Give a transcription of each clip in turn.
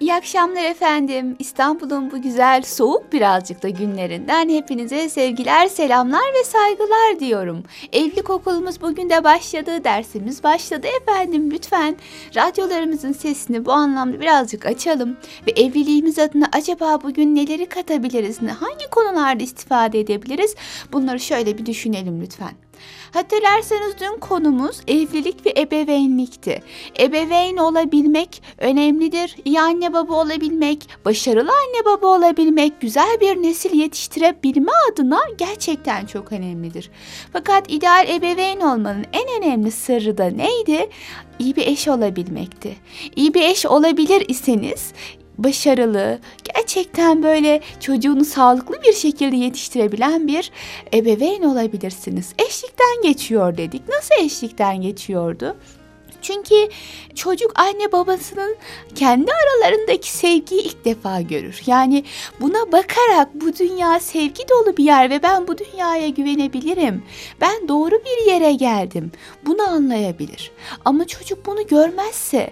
İyi akşamlar efendim. İstanbul'un bu güzel soğuk birazcık da günlerinden hepinize sevgiler, selamlar ve saygılar diyorum. Evlilik okulumuz bugün de başladı, dersimiz başladı efendim. Lütfen radyolarımızın sesini bu anlamda birazcık açalım ve evliliğimiz adına acaba bugün neleri katabiliriz, hangi konularda istifade edebiliriz? Bunları şöyle bir düşünelim lütfen. Hatırlarsanız dün konumuz evlilik ve ebeveynlikti. Ebeveyn olabilmek önemlidir. İyi anne baba olabilmek, başarılı anne baba olabilmek, güzel bir nesil yetiştirebilme adına gerçekten çok önemlidir. Fakat ideal ebeveyn olmanın en önemli sırrı da neydi? İyi bir eş olabilmekti. İyi bir eş olabilir iseniz başarılı, gerçekten böyle çocuğunu sağlıklı bir şekilde yetiştirebilen bir ebeveyn olabilirsiniz. Eşlikten geçiyor dedik. Nasıl eşlikten geçiyordu? Çünkü çocuk anne babasının kendi aralarındaki sevgiyi ilk defa görür. Yani buna bakarak bu dünya sevgi dolu bir yer ve ben bu dünyaya güvenebilirim. Ben doğru bir yere geldim. Bunu anlayabilir. Ama çocuk bunu görmezse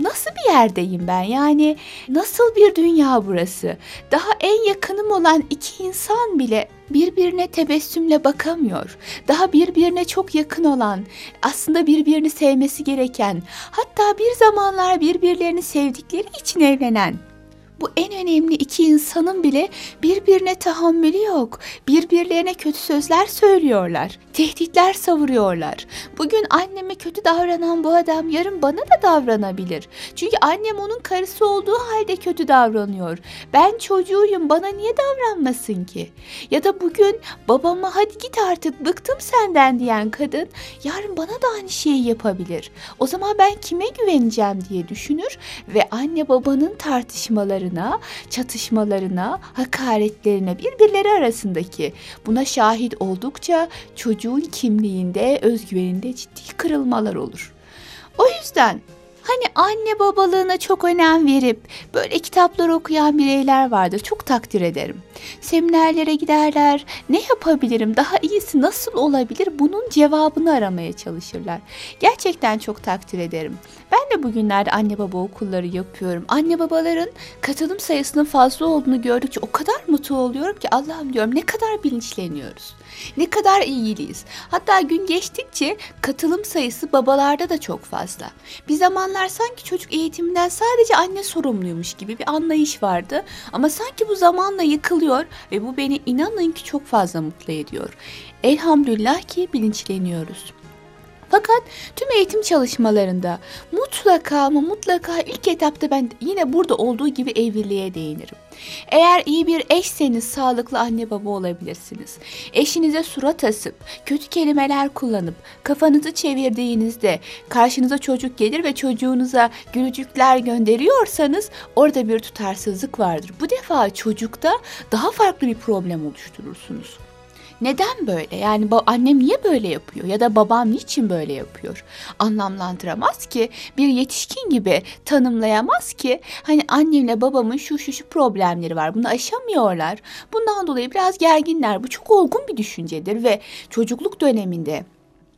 nasıl bir yerdeyim ben? Yani nasıl bir dünya burası? Daha en yakınım olan iki insan bile birbirine tebessümle bakamıyor. Daha birbirine çok yakın olan, aslında birbirini sevmesi gereken, hatta bir zamanlar birbirlerini sevdikleri için evlenen bu en önemli iki insanın bile birbirine tahammülü yok. Birbirlerine kötü sözler söylüyorlar. Tehditler savuruyorlar. Bugün anneme kötü davranan bu adam yarın bana da davranabilir. Çünkü annem onun karısı olduğu halde kötü davranıyor. Ben çocuğuyum bana niye davranmasın ki? Ya da bugün babama hadi git artık bıktım senden diyen kadın yarın bana da aynı şeyi yapabilir. O zaman ben kime güveneceğim diye düşünür ve anne babanın tartışmalarını kavgalarına, çatışmalarına, hakaretlerine birbirleri arasındaki buna şahit oldukça çocuğun kimliğinde, özgüveninde ciddi kırılmalar olur. O yüzden Hani anne babalığına çok önem verip böyle kitaplar okuyan bireyler vardır. Çok takdir ederim. Seminerlere giderler. Ne yapabilirim? Daha iyisi nasıl olabilir? Bunun cevabını aramaya çalışırlar. Gerçekten çok takdir ederim. Ben de bugünlerde anne baba okulları yapıyorum. Anne babaların katılım sayısının fazla olduğunu gördükçe o kadar mutlu oluyorum ki Allah'ım diyorum ne kadar bilinçleniyoruz. Ne kadar iyiliyiz. Hatta gün geçtikçe katılım sayısı babalarda da çok fazla. Bir zamanlar sanki çocuk eğitiminden sadece anne sorumluymuş gibi bir anlayış vardı. Ama sanki bu zamanla yıkılıyor ve bu beni inanın ki çok fazla mutlu ediyor. Elhamdülillah ki bilinçleniyoruz. Fakat tüm eğitim çalışmalarında mutlaka ama mutlaka ilk etapta ben yine burada olduğu gibi evliliğe değinirim. Eğer iyi bir eşseniz sağlıklı anne baba olabilirsiniz. Eşinize surat asıp, kötü kelimeler kullanıp, kafanızı çevirdiğinizde karşınıza çocuk gelir ve çocuğunuza gülücükler gönderiyorsanız orada bir tutarsızlık vardır. Bu defa çocukta daha farklı bir problem oluşturursunuz. Neden böyle? Yani annem niye böyle yapıyor ya da babam niçin böyle yapıyor? Anlamlandıramaz ki bir yetişkin gibi tanımlayamaz ki hani annemle babamın şu şu şu problemleri var. Bunu aşamıyorlar. Bundan dolayı biraz gerginler. Bu çok olgun bir düşüncedir ve çocukluk döneminde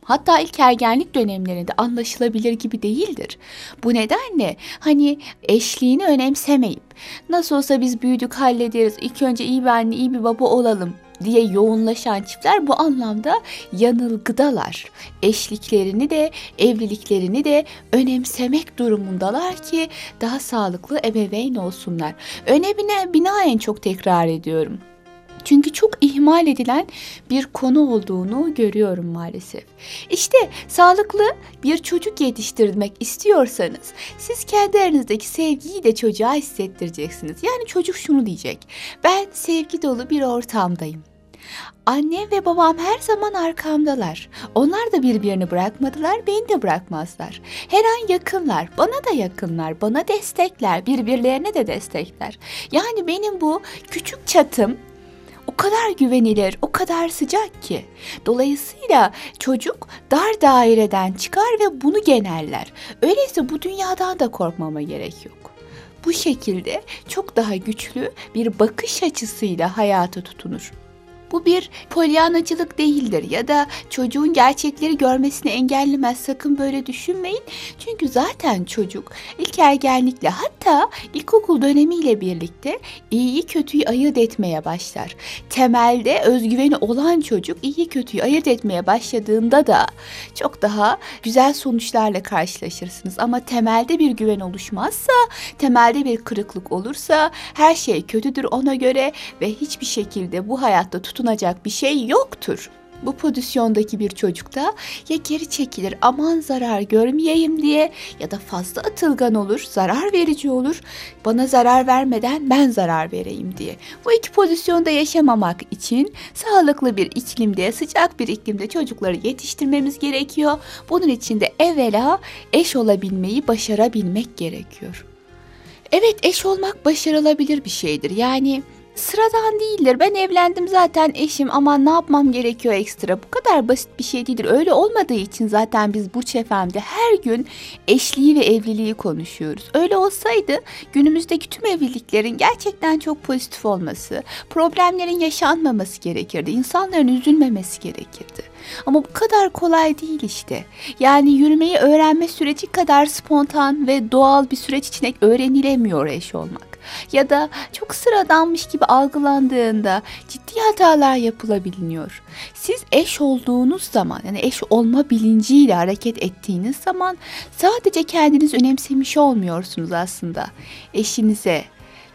Hatta ilk ergenlik dönemlerinde anlaşılabilir gibi değildir. Bu nedenle hani eşliğini önemsemeyip nasıl olsa biz büyüdük hallederiz ilk önce iyi bir anne iyi bir baba olalım diye yoğunlaşan çiftler bu anlamda yanılgıdalar. Eşliklerini de evliliklerini de önemsemek durumundalar ki daha sağlıklı ebeveyn olsunlar. Önemine binaen çok tekrar ediyorum. Çünkü çok ihmal edilen bir konu olduğunu görüyorum maalesef. İşte sağlıklı bir çocuk yetiştirmek istiyorsanız siz kendi aranızdaki sevgiyi de çocuğa hissettireceksiniz. Yani çocuk şunu diyecek. Ben sevgi dolu bir ortamdayım. Annem ve babam her zaman arkamdalar. Onlar da birbirini bırakmadılar, beni de bırakmazlar. Her an yakınlar, bana da yakınlar, bana destekler, birbirlerine de destekler. Yani benim bu küçük çatım kadar güvenilir, o kadar sıcak ki. Dolayısıyla çocuk dar daireden çıkar ve bunu geneller. Öyleyse bu dünyadan da korkmama gerek yok. Bu şekilde çok daha güçlü bir bakış açısıyla hayata tutunur. Bu bir polyanacılık değildir ya da çocuğun gerçekleri görmesini engellemez. Sakın böyle düşünmeyin. Çünkü zaten çocuk ilk ergenlikle hatta ilkokul dönemiyle birlikte iyiyi kötüyü ayırt etmeye başlar. Temelde özgüveni olan çocuk iyi kötüyü ayırt etmeye başladığında da çok daha güzel sonuçlarla karşılaşırsınız. Ama temelde bir güven oluşmazsa, temelde bir kırıklık olursa her şey kötüdür ona göre ve hiçbir şekilde bu hayatta tutunacak bir şey yoktur. Bu pozisyondaki bir çocukta ya geri çekilir aman zarar görmeyeyim diye ya da fazla atılgan olur, zarar verici olur. Bana zarar vermeden ben zarar vereyim diye. Bu iki pozisyonda yaşamamak için sağlıklı bir iklimde, sıcak bir iklimde çocukları yetiştirmemiz gerekiyor. Bunun için de evvela eş olabilmeyi başarabilmek gerekiyor. Evet eş olmak başarılabilir bir şeydir. Yani sıradan değildir. Ben evlendim zaten eşim ama ne yapmam gerekiyor ekstra? Bu kadar basit bir şey değildir. Öyle olmadığı için zaten biz Burç FM'de her gün eşliği ve evliliği konuşuyoruz. Öyle olsaydı günümüzdeki tüm evliliklerin gerçekten çok pozitif olması, problemlerin yaşanmaması gerekirdi. İnsanların üzülmemesi gerekirdi. Ama bu kadar kolay değil işte. Yani yürümeyi öğrenme süreci kadar spontan ve doğal bir süreç içinde öğrenilemiyor eş olmak. Ya da çok sıradanmış gibi algılandığında ciddi hatalar yapılabiliyor. Siz eş olduğunuz zaman yani eş olma bilinciyle hareket ettiğiniz zaman sadece kendiniz önemsemiş olmuyorsunuz aslında. Eşinize,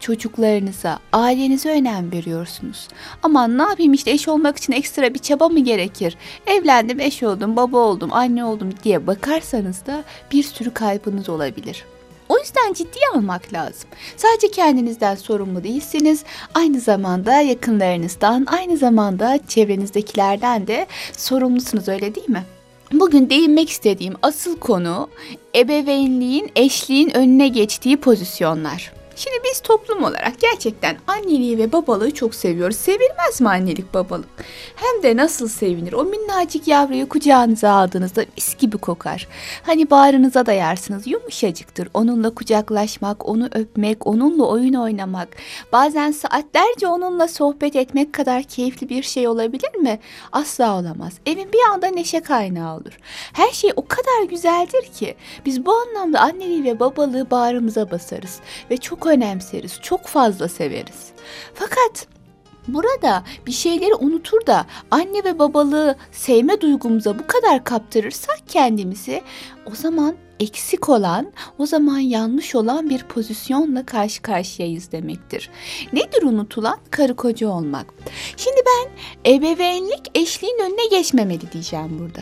çocuklarınıza, ailenize önem veriyorsunuz. Aman ne yapayım işte eş olmak için ekstra bir çaba mı gerekir? Evlendim, eş oldum, baba oldum, anne oldum diye bakarsanız da bir sürü kaybınız olabilir. O yüzden ciddiye almak lazım. Sadece kendinizden sorumlu değilsiniz. Aynı zamanda yakınlarınızdan, aynı zamanda çevrenizdekilerden de sorumlusunuz öyle değil mi? Bugün değinmek istediğim asıl konu ebeveynliğin eşliğin önüne geçtiği pozisyonlar. Şimdi biz toplum olarak gerçekten anneliği ve babalığı çok seviyoruz. Sevilmez mi annelik babalık? Hem de nasıl sevinir. O minnacık yavruyu kucağınıza aldığınızda mis gibi kokar. Hani bağrınıza dayarsınız yumuşacıktır. Onunla kucaklaşmak, onu öpmek, onunla oyun oynamak. Bazen saatlerce onunla sohbet etmek kadar keyifli bir şey olabilir mi? Asla olamaz. Evin bir anda neşe kaynağı olur. Her şey o kadar güzeldir ki biz bu anlamda anneliği ve babalığı bağrımıza basarız ve çok önemseriz, çok fazla severiz. Fakat Burada bir şeyleri unutur da anne ve babalığı sevme duygumuza bu kadar kaptırırsak kendimizi o zaman eksik olan, o zaman yanlış olan bir pozisyonla karşı karşıyayız demektir. Nedir unutulan? Karı koca olmak. Şimdi ben ebeveynlik eşliğin önüne geçmemeli diyeceğim burada.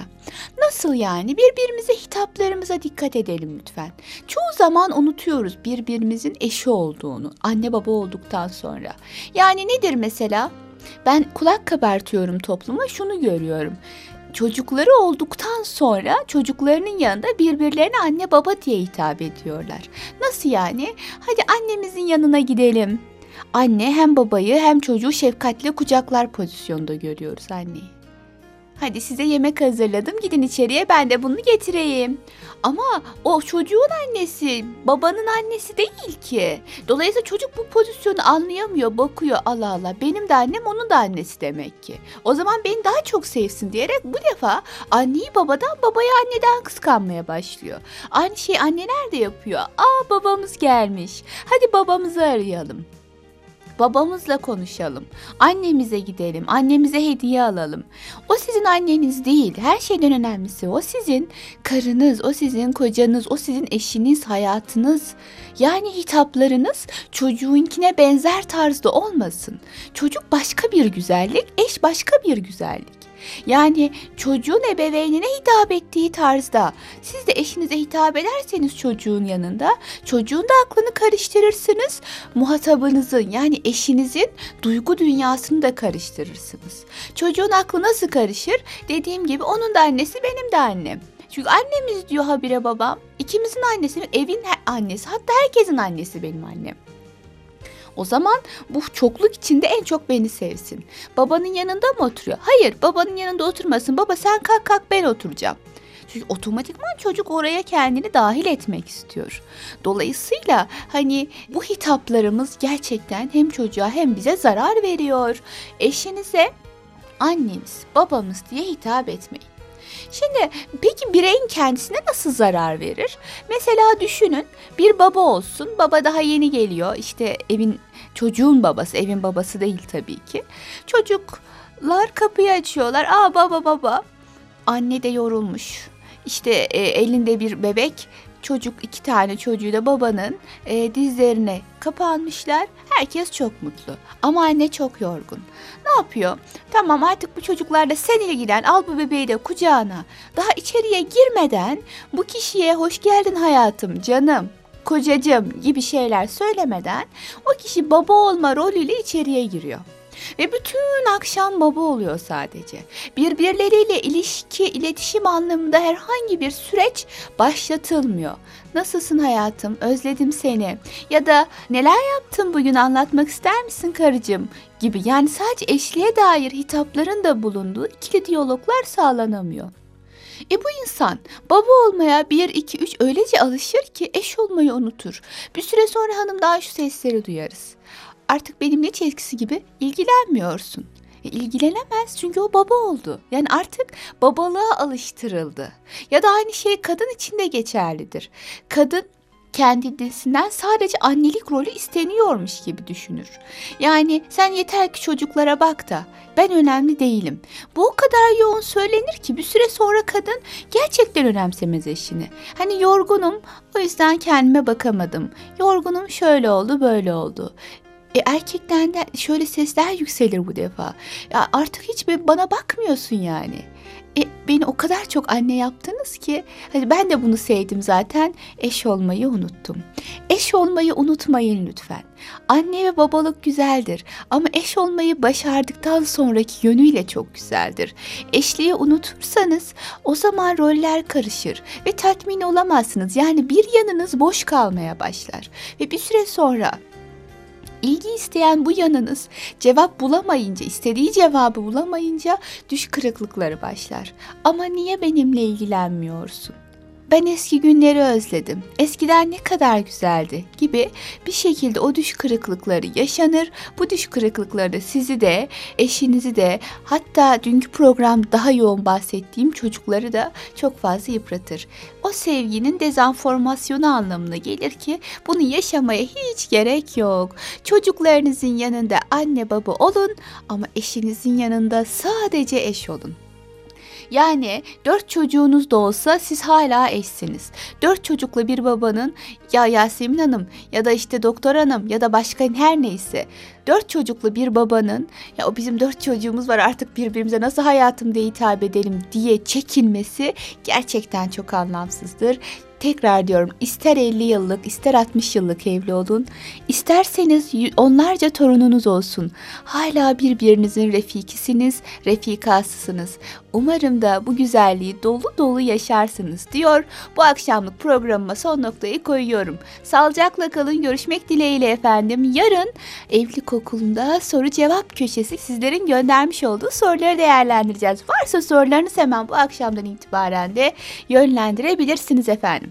Nasıl yani? Birbirimize hitaplarımıza dikkat edelim lütfen. Çoğu zaman unutuyoruz birbirimizin eşi olduğunu, anne baba olduktan sonra. Yani nedir mesela? Ben kulak kabartıyorum topluma şunu görüyorum çocukları olduktan sonra çocuklarının yanında birbirlerine anne baba diye hitap ediyorlar. Nasıl yani? Hadi annemizin yanına gidelim. Anne hem babayı hem çocuğu şefkatle kucaklar pozisyonda görüyoruz anneyi. Hadi size yemek hazırladım. Gidin içeriye ben de bunu getireyim. Ama o çocuğun annesi, babanın annesi değil ki. Dolayısıyla çocuk bu pozisyonu anlayamıyor, bakıyor. Allah Allah benim de annem onun da annesi demek ki. O zaman beni daha çok sevsin diyerek bu defa anneyi babadan, babayı anneden kıskanmaya başlıyor. Aynı şeyi anneler de yapıyor. Aa babamız gelmiş. Hadi babamızı arayalım babamızla konuşalım. Annemize gidelim. Annemize hediye alalım. O sizin anneniz değil. Her şeyden önemlisi o sizin karınız, o sizin kocanız, o sizin eşiniz, hayatınız. Yani hitaplarınız çocuğunkine benzer tarzda olmasın. Çocuk başka bir güzellik, eş başka bir güzellik. Yani çocuğun ebeveynine hitap ettiği tarzda siz de eşinize hitap ederseniz çocuğun yanında çocuğun da aklını karıştırırsınız. Muhatabınızın yani eşinizin duygu dünyasını da karıştırırsınız. Çocuğun aklı nasıl karışır? Dediğim gibi onun da annesi benim de annem. Çünkü annemiz diyor habire babam. İkimizin annesi, evin annesi hatta herkesin annesi benim annem. O zaman bu çokluk içinde en çok beni sevsin. Babanın yanında mı oturuyor? Hayır, babanın yanında oturmasın. Baba sen kalk kalk ben oturacağım. Çünkü otomatikman çocuk oraya kendini dahil etmek istiyor. Dolayısıyla hani bu hitaplarımız gerçekten hem çocuğa hem bize zarar veriyor. Eşinize annemiz, babamız diye hitap etmeyin. Şimdi peki bireyin kendisine nasıl zarar verir? Mesela düşünün bir baba olsun. Baba daha yeni geliyor. İşte evin çocuğun babası, evin babası değil tabii ki. Çocuklar kapıyı açıyorlar. Aa baba baba. Anne de yorulmuş. İşte e, elinde bir bebek. Çocuk iki tane çocuğu da babanın e, dizlerine kapanmışlar. Herkes çok mutlu. Ama anne çok yorgun. Ne yapıyor? Tamam artık bu çocuklarla sen ilgilen. Al bu bebeği de kucağına. Daha içeriye girmeden bu kişiye hoş geldin hayatım, canım, kocacığım gibi şeyler söylemeden o kişi baba olma rolüyle içeriye giriyor. Ve bütün akşam baba oluyor sadece. Birbirleriyle ilişki, iletişim anlamında herhangi bir süreç başlatılmıyor. Nasılsın hayatım? Özledim seni. Ya da neler yaptın bugün anlatmak ister misin karıcığım? Gibi yani sadece eşliğe dair hitapların da bulunduğu ikili diyaloglar sağlanamıyor. E bu insan baba olmaya 1, 2, 3 öylece alışır ki eş olmayı unutur. Bir süre sonra hanım daha şu sesleri duyarız. Artık benimle hiç eskisi gibi ilgilenmiyorsun. E, ilgilenemez çünkü o baba oldu. Yani artık babalığa alıştırıldı. Ya da aynı şey kadın için de geçerlidir. Kadın kendisinden sadece annelik rolü isteniyormuş gibi düşünür. Yani sen yeter ki çocuklara bak da ben önemli değilim. Bu o kadar yoğun söylenir ki bir süre sonra kadın gerçekten önemsemez eşini. Hani yorgunum o yüzden kendime bakamadım. Yorgunum şöyle oldu böyle oldu. E, erkekten de şöyle sesler yükselir bu defa. Ya artık hiç bana bakmıyorsun yani. E, beni o kadar çok anne yaptınız ki hani ben de bunu sevdim zaten eş olmayı unuttum. Eş olmayı unutmayın lütfen. Anne ve babalık güzeldir ama eş olmayı başardıktan sonraki yönüyle çok güzeldir. Eşliği unutursanız o zaman roller karışır ve tatmin olamazsınız. Yani bir yanınız boş kalmaya başlar ve bir süre sonra ilgi isteyen bu yanınız cevap bulamayınca, istediği cevabı bulamayınca düş kırıklıkları başlar. Ama niye benimle ilgilenmiyorsun? Ben eski günleri özledim. Eskiden ne kadar güzeldi gibi bir şekilde o düş kırıklıkları yaşanır. Bu düş kırıklıkları sizi de, eşinizi de, hatta dünkü program daha yoğun bahsettiğim çocukları da çok fazla yıpratır. O sevginin dezenformasyonu anlamına gelir ki bunu yaşamaya hiç gerek yok. Çocuklarınızın yanında anne baba olun ama eşinizin yanında sadece eş olun. Yani dört çocuğunuz da olsa siz hala eşsiniz. Dört çocuklu bir babanın ya Yasemin Hanım ya da işte doktor hanım ya da başka her neyse dört çocuklu bir babanın ya o bizim dört çocuğumuz var artık birbirimize nasıl hayatım diye hitap edelim diye çekinmesi gerçekten çok anlamsızdır. Tekrar diyorum ister 50 yıllık ister 60 yıllık evli olun. isterseniz onlarca torununuz olsun. Hala birbirinizin refikisiniz, refikasısınız. Umarım da bu güzelliği dolu dolu yaşarsınız diyor. Bu akşamlık programıma son noktayı koyuyorum. Sağlıcakla kalın görüşmek dileğiyle efendim. Yarın evlilik okulunda soru cevap köşesi sizlerin göndermiş olduğu soruları değerlendireceğiz. Varsa sorularınız hemen bu akşamdan itibaren de yönlendirebilirsiniz efendim.